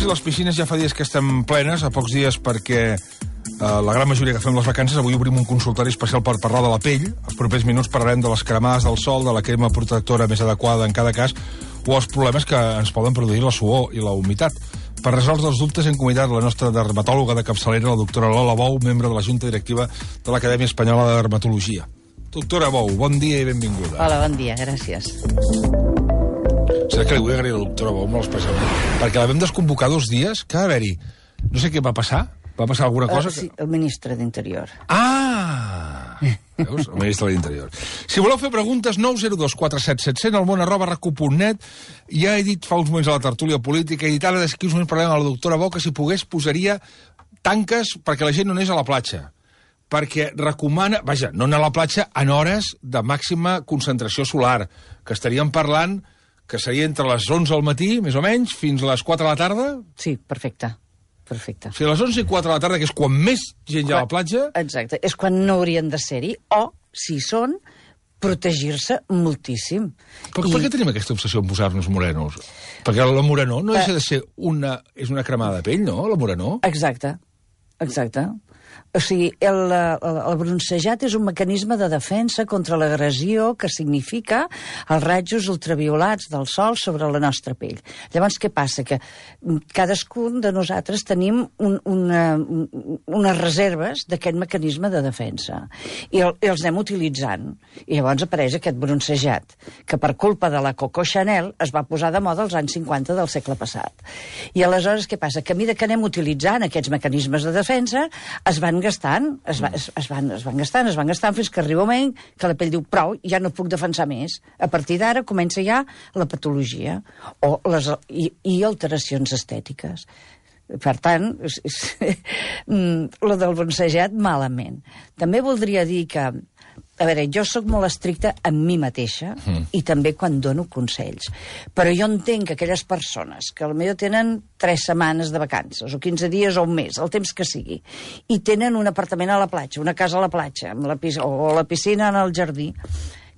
i les piscines ja fa dies que estem plenes, a pocs dies perquè eh, la gran majoria que fem les vacances, avui obrim un consultori especial per parlar de la pell. Els propers minuts parlarem de les cremades del sol, de la crema protectora més adequada en cada cas, o els problemes que ens poden produir la suor i la humitat. Per resoldre els dubtes hem convidat la nostra dermatòloga de capçalera, la doctora Lola Bou, membre de la Junta Directiva de l'Acadèmia Espanyola de Dermatologia. Doctora Bou, bon dia i benvinguda. Hola, bon dia, gràcies. Serà que li vull agrair a la doctora especialment, perquè la vam desconvocar dos dies, que va haver-hi... No sé què va passar, va passar alguna cosa? Uh, sí, el ministre d'Interior. Ah! Veus? El ministre de l'Interior. Si voleu fer preguntes, 902 4777 al món arroba recu.net. Ja he dit fa uns moments a la tertúlia política, he dit ara d'aquí uns moments parlem a la doctora Bou que si pogués posaria tanques perquè la gent no anés a la platja perquè recomana, vaja, no anar a la platja en hores de màxima concentració solar, que estaríem parlant que seria entre les 11 al matí, més o menys, fins a les 4 de la tarda. Sí, perfecte. Perfecte. O sigui, a les 11 i 4 de la tarda, que és quan més gent hi ha a la platja... Exacte, és quan no haurien de ser-hi, o, si són, protegir-se moltíssim. Però I... per què tenim aquesta obsessió en posar-nos morenos? Perquè la morenó no deixa de ser una... és una cremada de pell, no?, la morenó? Exacte, exacte. O sigui, el, el, el broncejat és un mecanisme de defensa contra l'agressió que significa els ratjos ultraviolats del sol sobre la nostra pell. Llavors, què passa? Que cadascun de nosaltres tenim un, una, unes reserves d'aquest mecanisme de defensa i, el, i els anem utilitzant. I llavors apareix aquest broncejat, que per culpa de la Coco Chanel es va posar de moda als anys 50 del segle passat. I aleshores, què passa? Que a mesura que anem utilitzant aquests mecanismes de defensa, es van gastant, es, va, es, es, van, es van gastant, es van gastant, fins que arriba un moment que la pell diu prou, ja no puc defensar més. A partir d'ara comença ja la patologia o les, i, i alteracions estètiques. Per tant, és, és, lo del bonsejat, malament. També voldria dir que a veure, jo sóc molt estricta amb mi mateixa mm. i també quan dono consells. Però jo entenc que aquelles persones que potser tenen 3 setmanes de vacances, o 15 dies o un mes, el temps que sigui, i tenen un apartament a la platja, una casa a la platja, amb la o la piscina en el jardí,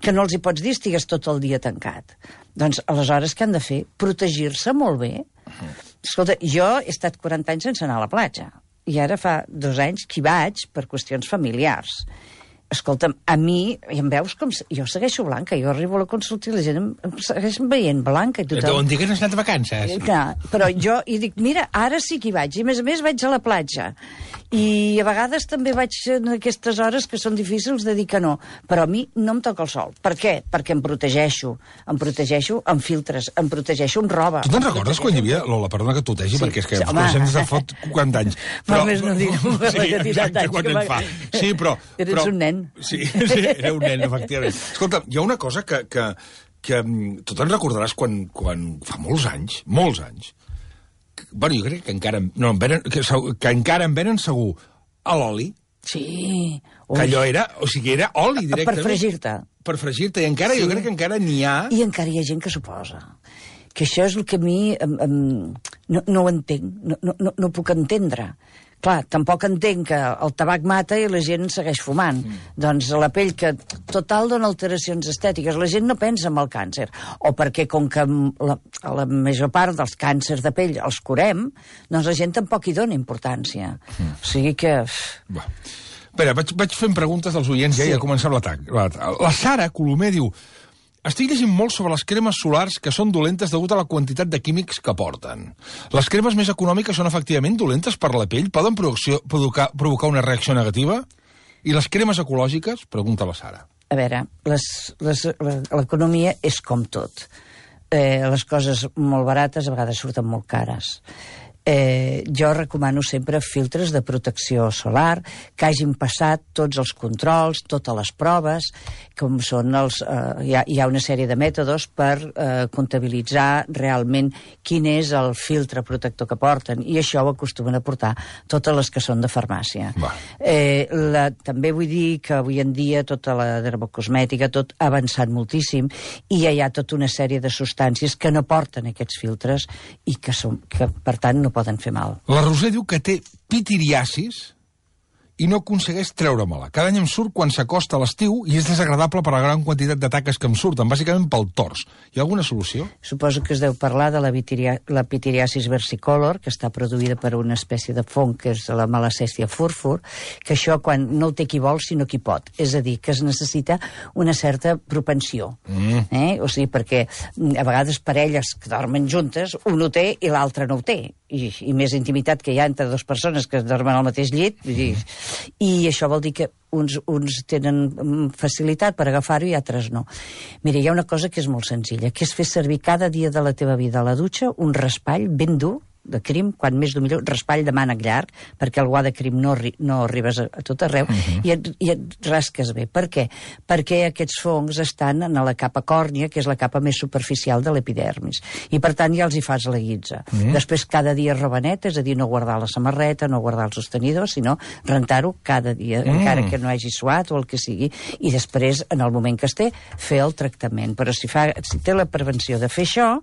que no els hi pots dir estigues tot el dia tancat. Doncs aleshores què han de fer? Protegir-se molt bé. Mm. Escolta, jo he estat 40 anys sense anar a la platja i ara fa dos anys que hi vaig per qüestions familiars escolta'm, a mi, i em veus com... Jo segueixo blanca, jo arribo a la consulta i la gent em, em segueix veient blanca. I tothom... Deuen dir que has anat de vacances. Clar, però jo i dic, mira, ara sí que hi vaig, i a més a més vaig a la platja. I a vegades també vaig en aquestes hores que són difícils de dir que no, però a mi no em toca el sol. Per què? Perquè em protegeixo. Em protegeixo amb filtres, em protegeixo amb roba. Tu te'n recordes quan hi havia... Lola, perdona que t'utegi, sí, perquè és que sí, ens coneixem des de fot 40 anys. Però, més no direm sí, exacte, quan en fa. Sí, però... Eres però, un nen. Sí, sí, era un nen, efectivament. Escolta, hi ha una cosa que, que, que mm, tu te'n recordaràs quan, quan fa molts anys, molts anys, bueno, jo crec que encara, no, en venen, que, que encara en venen segur a l'oli. Sí. Ui. Que allò era, o sigui, era oli directament. Per fregir-te. Per fregir-te, i encara, sí. jo crec que encara n'hi ha... I encara hi ha gent que s'ho posa. Que això és el que a mi em, em, no, no ho entenc, no, no, no puc entendre. Clar, tampoc entenc que el tabac mata i la gent segueix fumant. Mm. Doncs la pell que total dona alteracions estètiques. La gent no pensa en el càncer. O perquè com que la, la major part dels càncers de pell els curem, doncs la gent tampoc hi dona importància. Mm. O sigui que... Va. Espera, vaig, vaig fent preguntes dels oients ja sí. i ha començat l'atac. La Sara Colomer diu estic llegint molt sobre les cremes solars que són dolentes degut a la quantitat de químics que porten. Les cremes més econòmiques són efectivament dolentes per la pell? Poden provocar, provocar una reacció negativa? I les cremes ecològiques? Pregunta la Sara. A veure, l'economia és com tot. Eh, les coses molt barates a vegades surten molt cares eh, jo recomano sempre filtres de protecció solar que hagin passat tots els controls, totes les proves, com són els... Eh, hi, ha, hi ha una sèrie de mètodes per eh, comptabilitzar realment quin és el filtre protector que porten, i això ho acostumen a portar totes les que són de farmàcia. Eh, la, també vull dir que avui en dia tota la dermocosmètica, tot ha avançat moltíssim, i hi ha tota una sèrie de substàncies que no porten aquests filtres i que, són, que per tant, no poden fer mal. La Roser diu que té pitiriasis i no aconsegueix treure-me-la. Cada any em surt quan s'acosta l'estiu i és desagradable per la gran quantitat de taques que em surten, bàsicament pel tors. Hi ha alguna solució? Suposo que es deu parlar de la, vitiria, la pitiriasis versicolor, que està produïda per una espècie de fong, que és la malacèstia furfur, que això quan no ho té qui vol, sinó qui pot. És a dir, que es necessita una certa propensió. Mm. Eh? O sigui, perquè mm, a vegades parelles que dormen juntes, un ho té i l'altre no ho té. I, I més intimitat que hi ha entre dues persones que dormen al mateix llit. Vull dir, I això vol dir que uns, uns tenen mm, facilitat per agafar-ho i altres no. Mira, hi ha una cosa que és molt senzilla, que és fer servir cada dia de la teva vida a la dutxa un raspall ben dur, de crim, quan més d'un millor, raspall de mànec llarg, perquè el guà de crim no, no arribes a, a tot arreu, uh -huh. i, et, i et rasques bé. Per què? Perquè aquests fongs estan en la capa còrnia, que és la capa més superficial de l'epidermis, i per tant ja els hi fas la guitza. Uh -huh. Després, cada dia roba net, és a dir, no guardar la samarreta, no guardar el sostenidor, sinó rentar-ho cada dia, uh -huh. encara que no hagi suat o el que sigui, i després, en el moment que es té, fer el tractament. Però si, fa, si té la prevenció de fer això,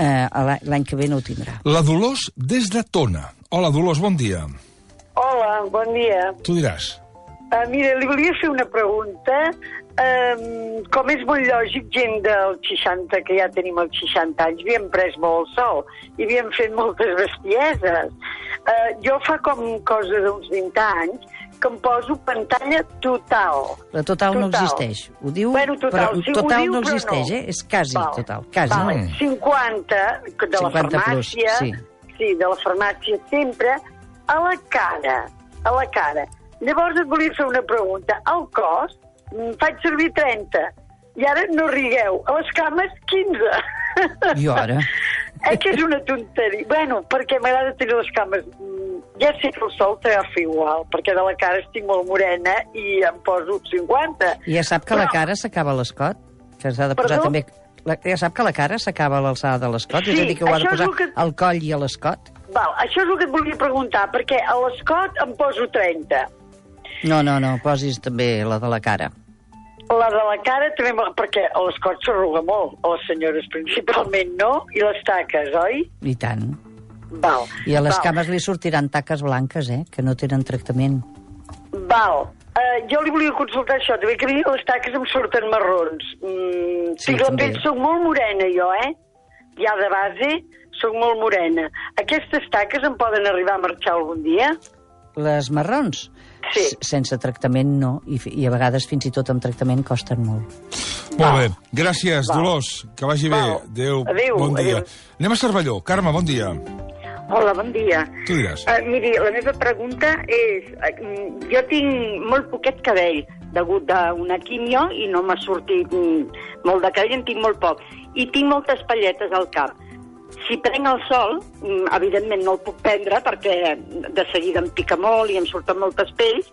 eh, l'any que ve no ho tindrà. La Dolors des de Tona. Hola, Dolors, bon dia. Hola, bon dia. Tu diràs. Uh, mira, li volia fer una pregunta. Um, com és molt lògic, gent del 60, que ja tenim els 60 anys, havíem pres molt sol i havíem fet moltes bestieses. Uh, jo fa com cosa d'uns 20 anys que em poso pantalla total. La total, total. no existeix. Ho diu, bueno, total, però sí, total diu, no existeix, no. eh? És quasi Val. total. Quasi. Vale. Mm. 50 de 50 la plus, farmàcia, sí. sí, de la farmàcia sempre, a la cara, a la cara. Llavors et volia fer una pregunta. Al cos, mm, faig servir 30, i ara no rigueu, a les cames 15. I ara? Eh que és una tonteria. Bueno, perquè m'agrada tenir les cames... Ja sé que el sol t'agafa igual, perquè de la cara estic molt morena i em poso 50. I ja sap que la Però- cara s'acaba a l'escot? Que s'ha de posar Perdó? també... La, ja sap que la cara s'acaba a l'alçada de l'escot? és Sí, a dir, que ho ha de és posar que- al coll i a l'escot? Val, això és el que et volia preguntar, perquè a l'escot em poso 30. No, no, no, posis també la de la cara. La de la cara també, perquè a l'escot s'arruga molt, a les senyores principalment no, i les taques, oi? I tant. Val. I a les val. cames li sortiran taques blanques, eh? Que no tenen tractament. Val. Uh, jo li volia consultar això, també que a mi les taques em surten marrons. Mm, Sí, tinc la també. pell, soc molt morena jo, eh? Ja de base, soc molt morena. Aquestes taques em poden arribar a marxar algun dia? Les marrons? Sí. S- Sense tractament no, i, i a vegades fins i tot amb tractament costen molt. Molt bé. Gràcies, Val. Dolors. Que vagi bé. Val. Adéu. Adéu, Bon dia. adéu. Anem a Cervelló. Carme, bon dia. Hola, bon dia. Tu diràs. Uh, miri, la meva pregunta és... Uh, jo tinc molt poquet cabell degut d'una quimio i no m'ha sortit mm, molt de cabell, en tinc molt poc. I tinc moltes palletes al cap. Si prenc el sol, mm, evidentment no el puc prendre perquè de seguida em pica molt i em surten moltes pells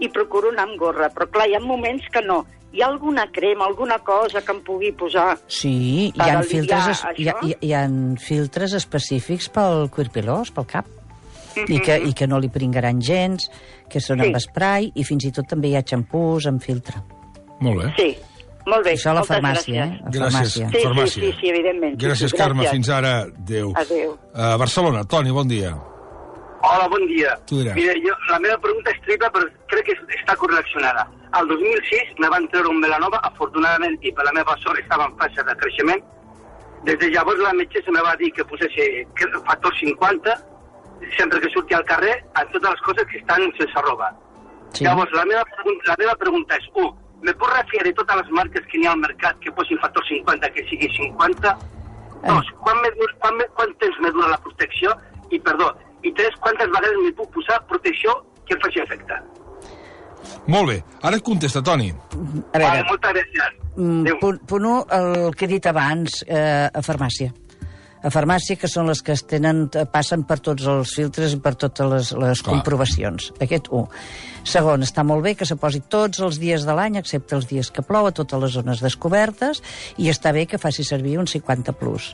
i procuro anar amb gorra. Però clar, hi ha moments que no. Hi ha alguna crema, alguna cosa que em pugui posar? Sí, hi ha, aliviar filtres, es, hi, ha, hi, hi ha filtres específics pel cuir pilós, pel cap, i, que, i que no li pringaran gens, que són Sí. amb spray, i fins i tot també hi ha xampús amb filtre. Molt bé. Sí, molt bé. Això a la farmàcia, gràcies. eh? A Gràcies. farmàcia. Sí, Farmàcia. sí, sí, sí, evidentment. Sí, Gràcies, sí, Carme. gràcies. Fins ara. Adéu. Adéu. A Barcelona. Toni, bon dia. Hola, bon dia. Tu diràs. Mira, jo, la meva pregunta és triple, però crec que es- està correccionada. Al 2006 me van treure un melanoma, afortunadament, i per la meva sort estava en fase de creixement. Des de llavors la metgessa me va dir que posessi el factor 50 sempre que surti al carrer a totes les coses que estan sense roba. Sí. Llavors, la meva, pregunta, la meva pregunta és, 1. Me puc refiar de totes les marques que n'hi ha al mercat que posin factor 50, que sigui 50? Dos, quan, me, quan, me, quant temps me dura la protecció? I, perdó, i tres, quantes vegades m'hi puc posar protecció que em faci efecte? Molt bé. Ara et contesta, Toni. A veure, Vale, moltes gràcies. Mm, Adéu. punt, punt 1, el que he dit abans, eh, a farmàcia. A farmàcia, que són les que es tenen, passen per tots els filtres i per totes les, les Clar. comprovacions. Aquest 1. Segon, està molt bé que se posi tots els dies de l'any, excepte els dies que plou, a totes les zones descobertes, i està bé que faci servir un 50+. Plus.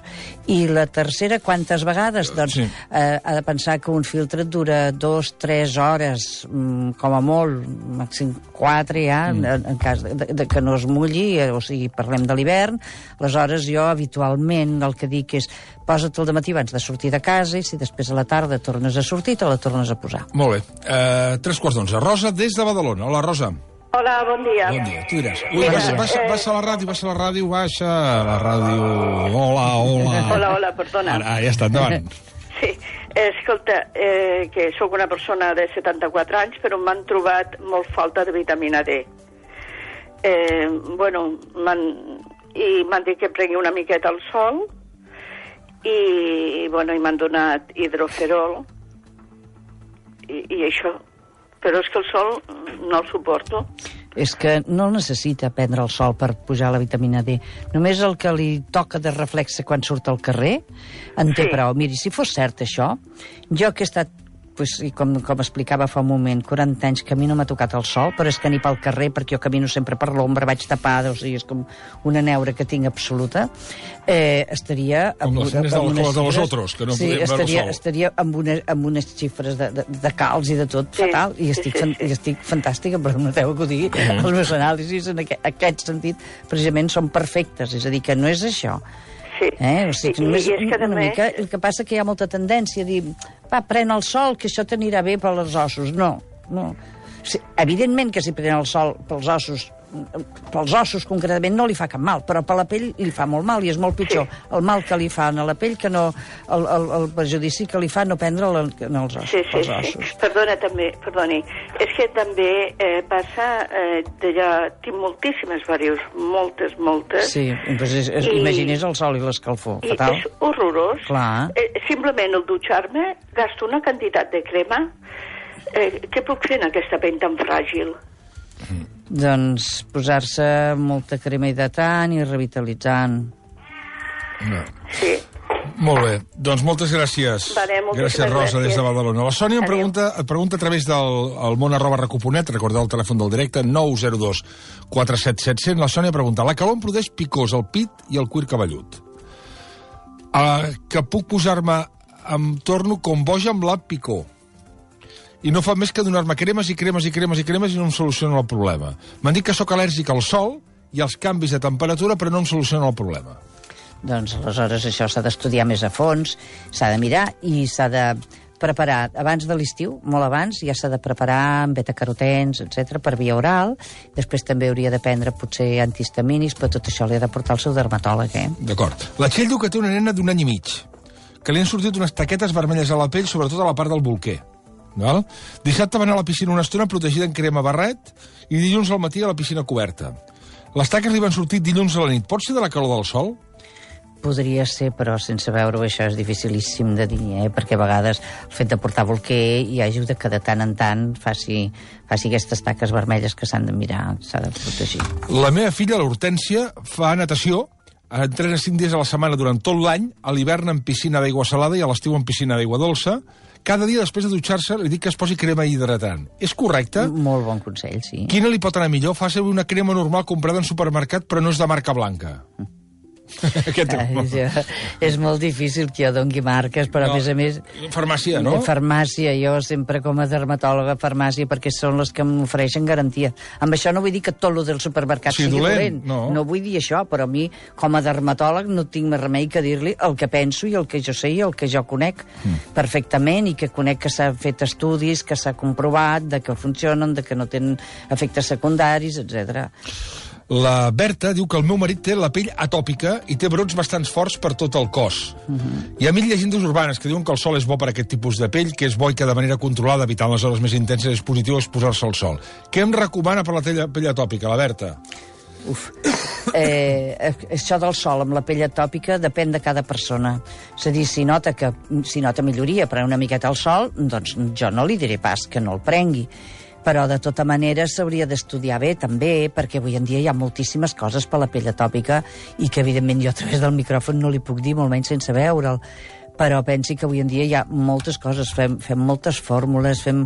I la tercera, quantes vegades? Doncs Sí. eh, ha de pensar que un filtre et dura dos, tres hores, mm, com a molt, màxim quatre ja, mm. en, en cas de, de, de que no es mulli, eh, o sigui, parlem de l'hivern, aleshores jo habitualment el que dic és posa-te'l de matí abans de sortir de casa i si després a la tarda tornes a sortir, te la tornes a posar. Molt bé. Uh, tres quarts d'onze. Rosa, des de Badalona. Hola, Rosa. Hola, bon dia. Bon dia. Tu diràs. Ui, Mira, baixa, baixa, eh, baixa la ràdio, baixa la ràdio, baixa la ràdio. Hola, hola. Hola, hola, perdona. Ara, ja està, endavant. Sí, escolta, eh, que sóc una persona de 74 anys, però m'han trobat molt falta de vitamina D. Eh, bueno, m'han i m'han dit que prengui una miqueta al sol i, bueno, i m'han donat hidroferol i, i això. Però és que el sol no el suporto. És que no necessita prendre el sol per pujar la vitamina D. Només el que li toca de reflexe quan surt al carrer en té Sí. prou. Miri, si fos cert això, jo que he estat pues, i com, com explicava fa un moment, 40 anys que a mi no m'ha tocat el sol, però és que ni pel carrer, perquè jo camino sempre per l'ombra, vaig tapada, o sigui, és com una neura que tinc absoluta, eh, estaria... Com les nenes de amb Cola de los xifres- Otros, que no sí, podien veure el estaria, sol. estaria amb, una, amb unes xifres de, de, de calç i de tot Sí, fatal, i estic, sí, fan, sí. i estic fantàstica, però no deu acudir. Els meus anàlisis en aquest, aquest sentit precisament són perfectes, és a dir, que no és això. Sí. Eh? O sigui, I, només i és que, una més, mica, el que passa que hi ha molta tendència a dir va, pren el sol, que això t'anirà bé per als ossos. No, no. O sigui, evidentment que si pren el sol pels ossos pels ossos concretament no li fa cap mal, però per la pell li fa molt mal i és molt pitjor Sí. el mal que li fa a la pell que no el, el, el perjudici que li fa no prendre la, en els ossos, Sí, sí, pels sí. ossos. Perdona, també, perdoni. És que també eh, passa... Eh, de ja, tinc moltíssimes varius, moltes, moltes. Sí, doncs és, és, I- imagines el sol i l'escalfor, I fatal. és horrorós. Clar. Eh, simplement el dutxar-me gasto una quantitat de crema. Eh, què puc fer en aquesta pell tan fràgil? Doncs posar-se molta crema hidratant i revitalitzant. No. Sí. Molt bé, doncs moltes gràcies. Vale, moltíssimes gràcies, Rosa, des de gràcies. Badalona. La Sònia em pregunta, et pregunta a través del el món arroba recuponet, recordeu el telèfon del directe, 902 47700. La Sònia pregunta, la calor em produeix picors al pit i al cuir cabellut. Uh, que puc posar-me, em torno com boja amb la picor. I no fa més que donar-me cremes i cremes i cremes i cremes i no em soluciona el problema. M'han dit que sóc al·lèrgic al sol i als canvis de temperatura, però no em soluciona el problema. Doncs aleshores això s'ha d'estudiar més a fons, s'ha de mirar i s'ha de preparar abans de l'estiu, molt abans, ja s'ha de preparar amb betacarotens, etc per via oral. Després també hauria de prendre potser antihistamínics, però tot això li ha de portar el seu dermatòleg, eh? D'acord. La Txell diu que té una nena d'un any i mig, que li han sortit unes taquetes vermelles a la pell, sobretot a la part del bolquer. Val? Dissabte va anar a la piscina una estona protegida en crema barret i dilluns al matí a la piscina coberta. Les taques li van sortir dilluns a la nit. Pot ser de la calor del sol? Podria ser, però sense veure-ho això és dificilíssim de dir, eh? perquè a vegades el fet de portar bolquer hi ajuda que de tant en tant faci, faci aquestes taques vermelles que s'han de mirar, s'ha de protegir. La meva filla, l'Hortència, fa natació, entrena 5 dies a la setmana durant tot l'any, a l'hivern en piscina d'aigua salada i a l'estiu en piscina d'aigua dolça. Cada dia després de dutxar-se li dic que es posi crema hidratant. És correcte? Molt bon consell, sí. Quina li pot anar millor? Fa servir una crema normal comprada en supermercat, però no és de marca blanca. Aquest... Ai, jo, és molt difícil que jo dongui marques, però No, a més a més... farmàcia, no? De farmàcia, jo sempre com a dermatòloga farmàcia, perquè són les que m'ofereixen garantia. Amb això no vull dir que tot lo del supermercat Sí, sigui dolent, dolent. no. no vull dir això, però a mi, com a dermatòleg, no tinc més remei que dir-li el que penso i el que jo sé i el que jo conec mm. perfectament i que conec que s'ha fet estudis, que s'ha comprovat, de que funcionen, de que no tenen efectes secundaris, etc. La Berta diu que el meu marit té la pell atòpica i té brots bastant forts per tot el cos. Uh -huh. Hi ha mil llegendes urbanes que diuen que el sol és bo per aquest tipus de pell, que és bo i que de manera controlada, evitant les hores més intenses, és positiu exposar-se al sol. Què em recomana per la pell, pell atòpica, la Berta? Uf. Eh, això del sol amb la pell atòpica depèn de cada persona. És a dir, si nota, que, si nota milloria pren una miqueta al sol, doncs jo no li diré pas que no el prengui. Però, de tota manera, s'hauria d'estudiar bé, també, perquè avui en dia hi ha moltíssimes coses per la pell atòpica i que, evidentment, jo a través del micròfon no li puc dir, molt menys sense veure'l. Però pensi que avui en dia hi ha moltes coses, fem, fem moltes fórmules, fem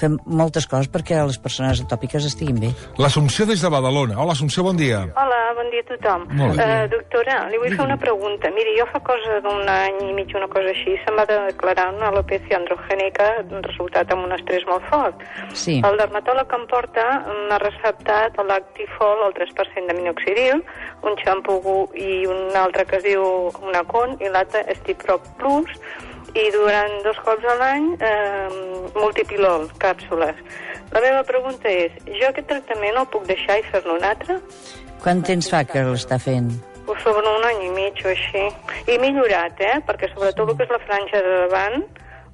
fem moltes coses perquè les persones atòpiques estiguin bé. L'Assumpció des de Badalona. Hola, Assumpció, bon dia. Hola, dia a tothom. Molt bé. Uh, doctora, li vull fer una pregunta. Miri, jo fa cosa d'un any i mig, una cosa així, se'm va declarar una alopecia androgènica resultat amb un estrès molt fort. Sí. El dermatòleg que em porta m'ha receptat l'Actifol, el 3% de minoxidil, un xampú i un altre que es diu Unacon i l'altre Stiprop Plus, i durant dos cops a l'any eh, multipilol, càpsules. La meva pregunta és, jo aquest tractament el puc deixar i fer-ne un altre? Quant temps fa que l'està fent? Pues sobre un any i mig o així. I millorat, eh? Perquè sobretot el que és la franja de davant,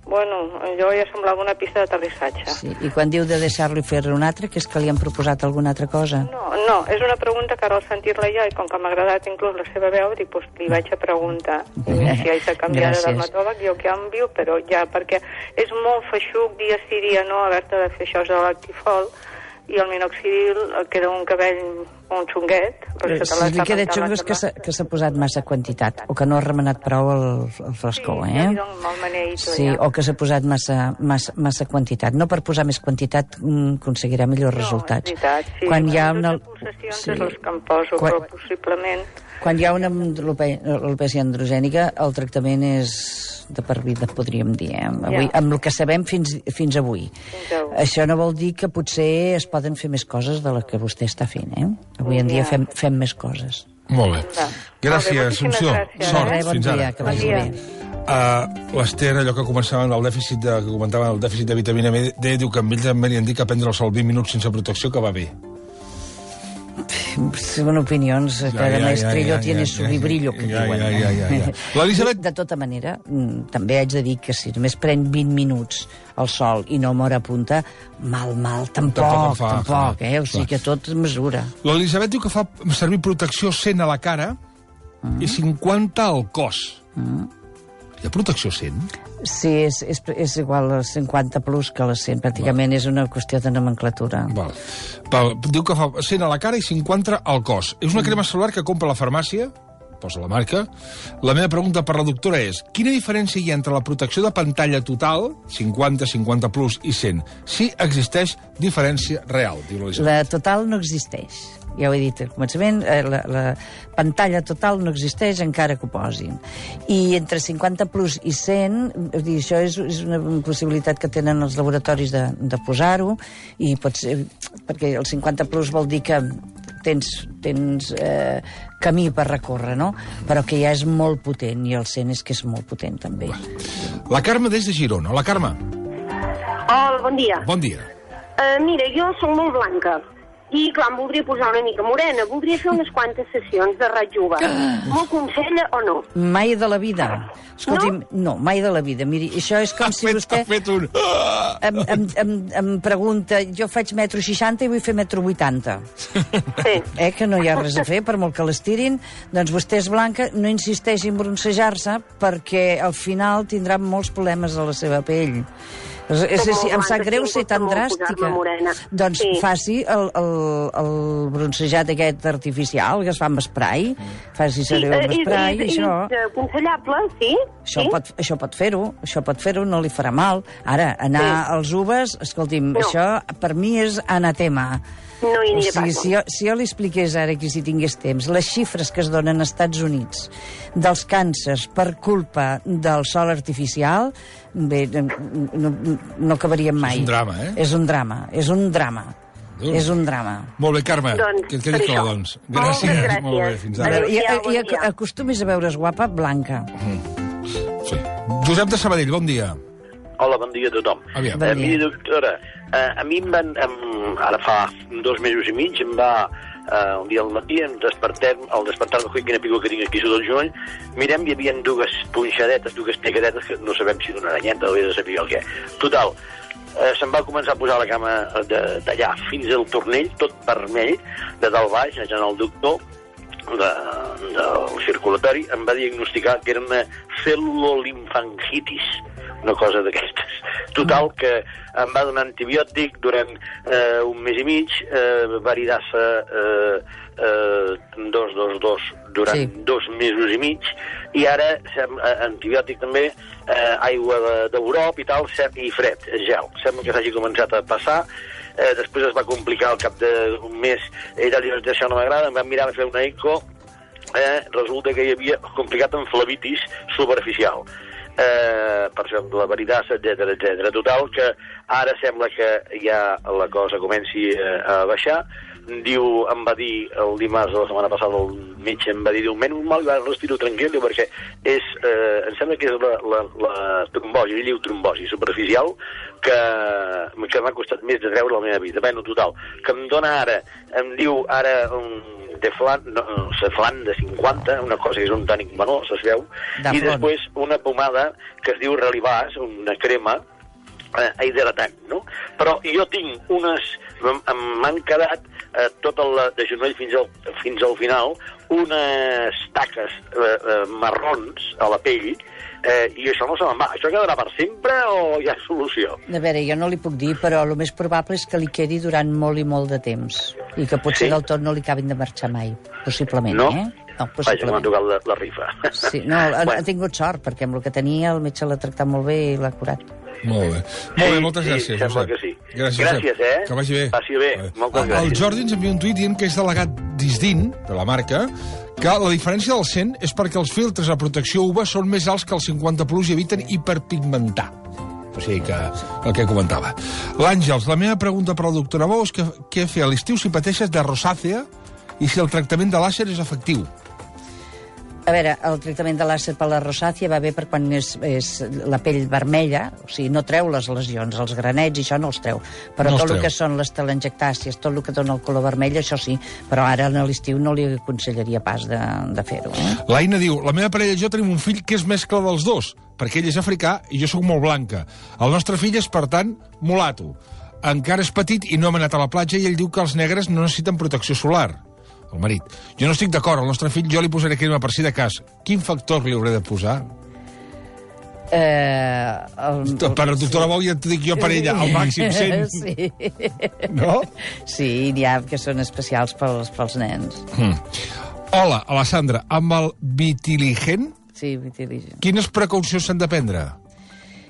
bueno, allò ja semblava una pista d'aterrissatge. Sí. I quan diu de deixar-li fer un altre, que és que li han proposat alguna altra cosa? No, no, és una pregunta que ara al sentir-la ja, i com que m'ha agradat inclús la seva veu, dic, pues, li vaig a preguntar. I si haig de canviar de dermatòleg, jo canvio, però ja, perquè és molt feixuc dia sí, dia no, haver-te de fer això de l'actifol, i el minoxidil eh, queda un cabell, un xunguet. per això si li queda xungo és que s'ha posat massa quantitat, o que no ha remenat prou el, el frescor, Sí, eh? ja li dono mal maneït, Sí, ja. o que s'ha posat massa, massa, massa quantitat. No per posar més quantitat mm, aconseguirà millors resultats. No, és veritat, sí. Quan hi ha una... pulsacions és les que em poso, Quan- però possiblement... Quan hi ha una alope- alopècia androgènica, el tractament és de per vida, podríem dir, eh? Avui, Ja. amb el que sabem fins, fins avui. Fins avui. Això no vol dir que potser es poden fer més coses de les que vostè està fent, eh? Avui en dia fem, fem més coses. Molt bé. Gràcies, Assumpció. gràcies. Sort, Res, bon fins dia, ara. que Bon vagi dia. bé. Uh, L'Ester, allò que començaven el dèficit de, que comentaven el dèficit de vitamina D, diu que amb ells em venien dir que prendre el sol 20 minuts sense protecció que va bé. Son opinions, Ja, cada ja, maestrillo ja, tiene ja, su librillo, que ja, diuen. ja, ja, ja, ja. L'Elisabet- De tota manera, mm, també haig de dir que si només prenc 20 minuts al sol i no mor a punta, mal, mal, tampoc, Tampoc fa, tampoc eh? O sigui que tot mesura. L'Elisabet diu que fa servir protecció 100 a la cara Mm. i 50 al cos. Hi ha protecció 100? Sí, és, és, és igual als 50 plus que les 100, pràcticament és una qüestió de nomenclatura. Val. Val. Diu que fa 100 a la cara i 50 al cos. És una crema solar que compra a la farmàcia, posa la marca. La meva pregunta per la doctora és, quina diferència hi ha entre la protecció de pantalla total, 50, 50 plus i 100? Si existeix diferència real, diu l'Elisabet. La total no existeix. Ja ho he dit al començament, eh, la, la pantalla total no existeix encara que ho posin. I entre 50 plus i 100, vull dir, això és, és una possibilitat que tenen els laboratoris de, de posar-ho, i pot ser, perquè el 50 plus vol dir que tens, tens eh, camí per recórrer, no? Però que ja és molt potent, i el 100 és que és molt potent, també. La Carme des de Girona. La Carme, Hola, bon dia. bon dia. Uh, mira, jo sóc molt blanca i, clar, em voldria posar una mica morena. Voldria fer unes quantes sessions de raig UVA. M'ho aconsella o no? Mai de la vida. Escolti'm, no? no, mai de la vida. Miri, això és com Ha si fet, vostè... ha fet un... em, em, em, em pregunta, jo faig metro 60 i vull fer metro 80. Sí. Eh, que no hi ha res a fer, per molt que l'estirin. Doncs vostè és blanca, no insisteixi en bronzejar-se perquè al final tindrà molts problemes a la seva pell. És, és, és, em sap greu ser tan dràstica. Doncs Sí. faci el, el, el bronzejat aquest artificial que es fa amb spray. Faci servir eh, el és, spray, és, això... és aconsellable, sí? Això sí? pot, això pot fer-ho, això pot fer-ho, no li farà mal. Ara, anar Sí. als uvas, escolti'm, No. això per mi és anatema. No hi O aniré sigui, pas. si jo, si jo li expliqués ara aquí, si tingués temps, les xifres que es donen als Estats Units dels càncers per culpa del sol artificial, bé, no, no acabaríem mai. un drama, eh? És un drama, és un drama. Déu. És un drama. Molt bé, Carme, Doncs, que et quedi clar, doncs. Moltes Gràcies. gràcies. Molt bé, fins ara. i, Adéu-siau, i, bon dia. acostumis a veure's guapa blanca. Sí. Josep de Sabadell, bon dia. Hola, bon dia a tothom. Aviam. Bon Eh, dia. miri, doctora, eh, a mi em van, em, ara fa dos mesos i mig, em va, eh, un dia al matí, em despertem, al despertar-me, coi, quina pico que tinc aquí sota el genoll, mirem, hi havia dues punxadetes, dues picadetes, que no sabem si d'una aranyeta o a saber el què. Total, eh, se'm va començar a posar la cama de- d'allà fins al tornell, tot vermell, de dalt baix, en el doctor, de, del circulatori em va diagnosticar que era una cel·lulolimfangitis, una cosa d'aquestes. Total, que em va donar antibiòtic durant eh, un mes i mig, eh, varidassa eh, eh, dos, dos, dos, durant Sí. dos mesos i mig, i ara sem, eh, antibiòtic també, eh, aigua de- d'Europa i tal, sem, i fred, gel. Sembla que s'hagi començat a passar, eh, després es va complicar al cap d'un mes, ella li va dir, això no m'agrada, em van mirar a fer una eco, eh, resulta que hi havia complicat amb flavitis superficial eh, per això la veridassa, etc etc. Total, que ara sembla que ja la cosa comenci eh, a baixar. Diu, em va dir el dimarts de la setmana passada el metge, em va dir, diu, menys mal, va, respiro tranquil, diu, perquè és, eh, em sembla que és la, la, la trombosi, ell diu trombosi superficial, que, que m'ha costat més de treure la meva vida. Bé, no, total, que em dona ara, em diu ara un de flan, no, flan de 50, una cosa que és un tònic menor, se veu, De i Flan. després una pomada que es diu Relivàs, una crema eh, hidratant, no? Però jo tinc unes... M'han quedat eh, tot el de genoll fins al, fins al final unes taques eh, eh, marrons a la pell eh, i això no se me'n va. Això quedarà per sempre o hi ha solució? A veure, jo no li puc dir, però el més probable és que li quedi durant molt i molt de temps. I que potser Sí? del tot no li acabin de marxar mai. Possiblement, No? eh? No, Vaja, m'ha tocat la, la rifa. Sí, no, ha, Bueno. ha tingut sort, perquè amb el que tenia el metge l'ha tractat molt bé i l'ha curat. Molt bé. Molt bé, moltes sí, gràcies, sembla Josep. que sí. Gràcies, Gràcies, eh? Que vagi bé. Passi bé. Moltes El- gràcies. El Jordi ens envia un tuit dient que és delegat d'Isdin, de la marca, que la diferència del 100 és perquè els filtres a protecció UVA són més alts que els 50 plus i eviten hiperpigmentar. O sigui que el que comentava. L'Àngels, la meva pregunta per la doctora Bou és que, què fer a l'estiu si pateixes de rosàcea i si el tractament de làser és efectiu. A veure, el tractament de làser per la rosàcia va bé per quan és, és la pell vermella, o sigui, no treu les lesions, els granets i això no els treu. Però No tot el treu. que són les telangiectàcies, tot el que dona el color vermell, això sí. Però ara a l'estiu no li aconsellaria pas de, de fer-ho. Eh? L'Aina diu, la meva parella i jo tenim un fill que és mescla dels dos, perquè ell és africà i jo sóc molt blanca. El nostre fill és, per tant, mulato. Encara és petit i no hem anat a la platja i ell diu que els negres no necessiten protecció solar. El marit. Jo no estic d'acord, al nostre fill jo li posaré crema per si de cas. Quin factor li hauré de posar? Eh, el, Per la doctora Bou ja t'ho dic jo per ella, al màxim 100. Sí. No? Sí, n'hi ha que són especials pels, pels nens. Hola, Alessandra, amb el vitiligen, Sí, vitiligen. quines precaucions s'han de prendre?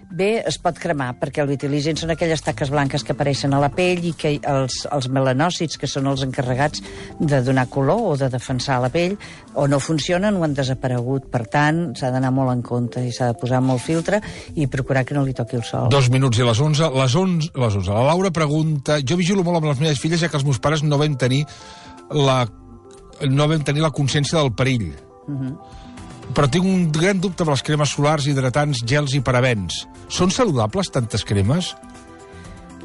Bé, es pot cremar, perquè el vitiligen són aquelles taques blanques que apareixen a la pell i que els, els melanòcits, que són els encarregats de donar color o de defensar la pell, o no funcionen o han desaparegut. Per tant, s'ha d'anar molt en compte i s'ha de posar molt filtre i procurar que no li toqui el sol. Dos minuts i les 11. Les 11, les 11. La Laura pregunta... Jo vigilo molt amb les meves filles, ja que els meus pares no vam tenir la, no vam tenir la consciència del perill. Però tinc un gran dubte amb les cremes solars, hidratants, gels i parabens. Són saludables tantes cremes?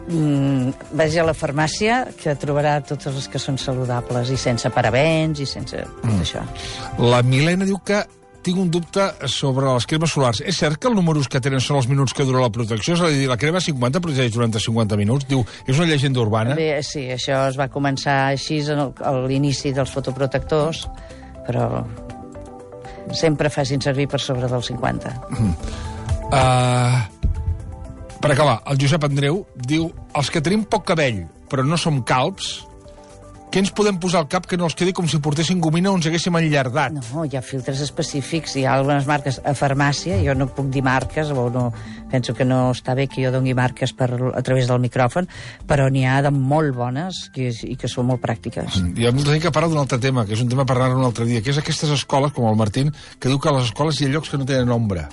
Mm, vagi a la farmàcia, que trobarà totes les que són saludables i sense parabens i sense tot això. La Milena diu que tinc un dubte sobre les cremes solars. És cert que els números que tenen són els minuts que dura la protecció? És a dir, la crema 50 protegeix durant 50 minuts? Diu, és una llegenda urbana? Bé, sí, això es va començar així en el- a l'inici dels fotoprotectors, però sempre facin servir per sobre dels 50. Uh, per acabar, el Josep Andreu diu els que tenim poc cabell, però no som calbs, què ens podem posar al cap que no els quedi com si portéssim gomina o ens haguéssim enllardat? No, hi ha filtres específics, hi ha algunes marques a farmàcia, jo no puc dir marques, o no, penso que no està bé que jo doni marques per, a través del micròfon, però n'hi ha de molt bones que, i que són molt pràctiques. Ha molta gent que parla d'un altre tema, que és un tema per parlar un altre dia, que és aquestes escoles, com el Martín, que diu que a les escoles hi ha llocs que no tenen ombra.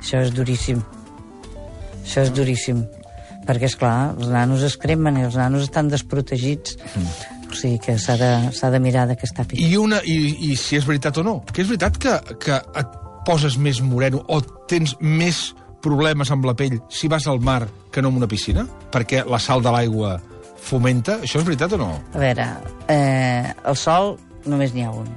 Això és duríssim. Això és duríssim. Perquè, és clar, els nanos es cremen i els nanos estan desprotegits. O sigui que s'ha de, de mirar de què està fet. I, una, i, i si és veritat o no, que és veritat que, que et poses més moreno o tens més problemes amb la pell si vas al mar que no en una piscina? Perquè la sal de l'aigua fomenta? Això és veritat o no? A veure, eh, el sol només n'hi ha un.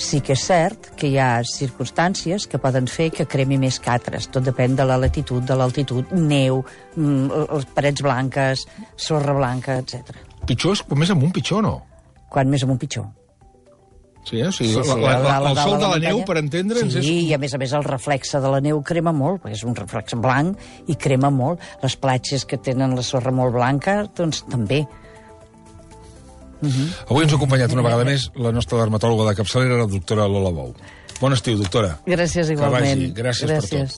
Sí que és cert que hi ha circumstàncies que poden fer que cremi més que altres. Tot depèn de la latitud, de l'altitud, neu, mm, les parets blanques, sorra blanca, etc. Pitjor és quan més amunt, pitjor no? Quan més amunt, pitjor. Sí, eh? o sigui, Sí, la, sí, la, la, a dalt- el sol de la neu, per entendre'ns, sí, és... i a més a més el reflexe de la neu crema molt, perquè és un reflex blanc i crema molt. Les platges que tenen la sorra molt blanca, doncs també. Avui ens ha acompanyat una vegada més la nostra dermatòloga de capçalera, la doctora Lola Bou. Bon estiu, doctora. Gràcies igualment. vagi. Gràcies per tot.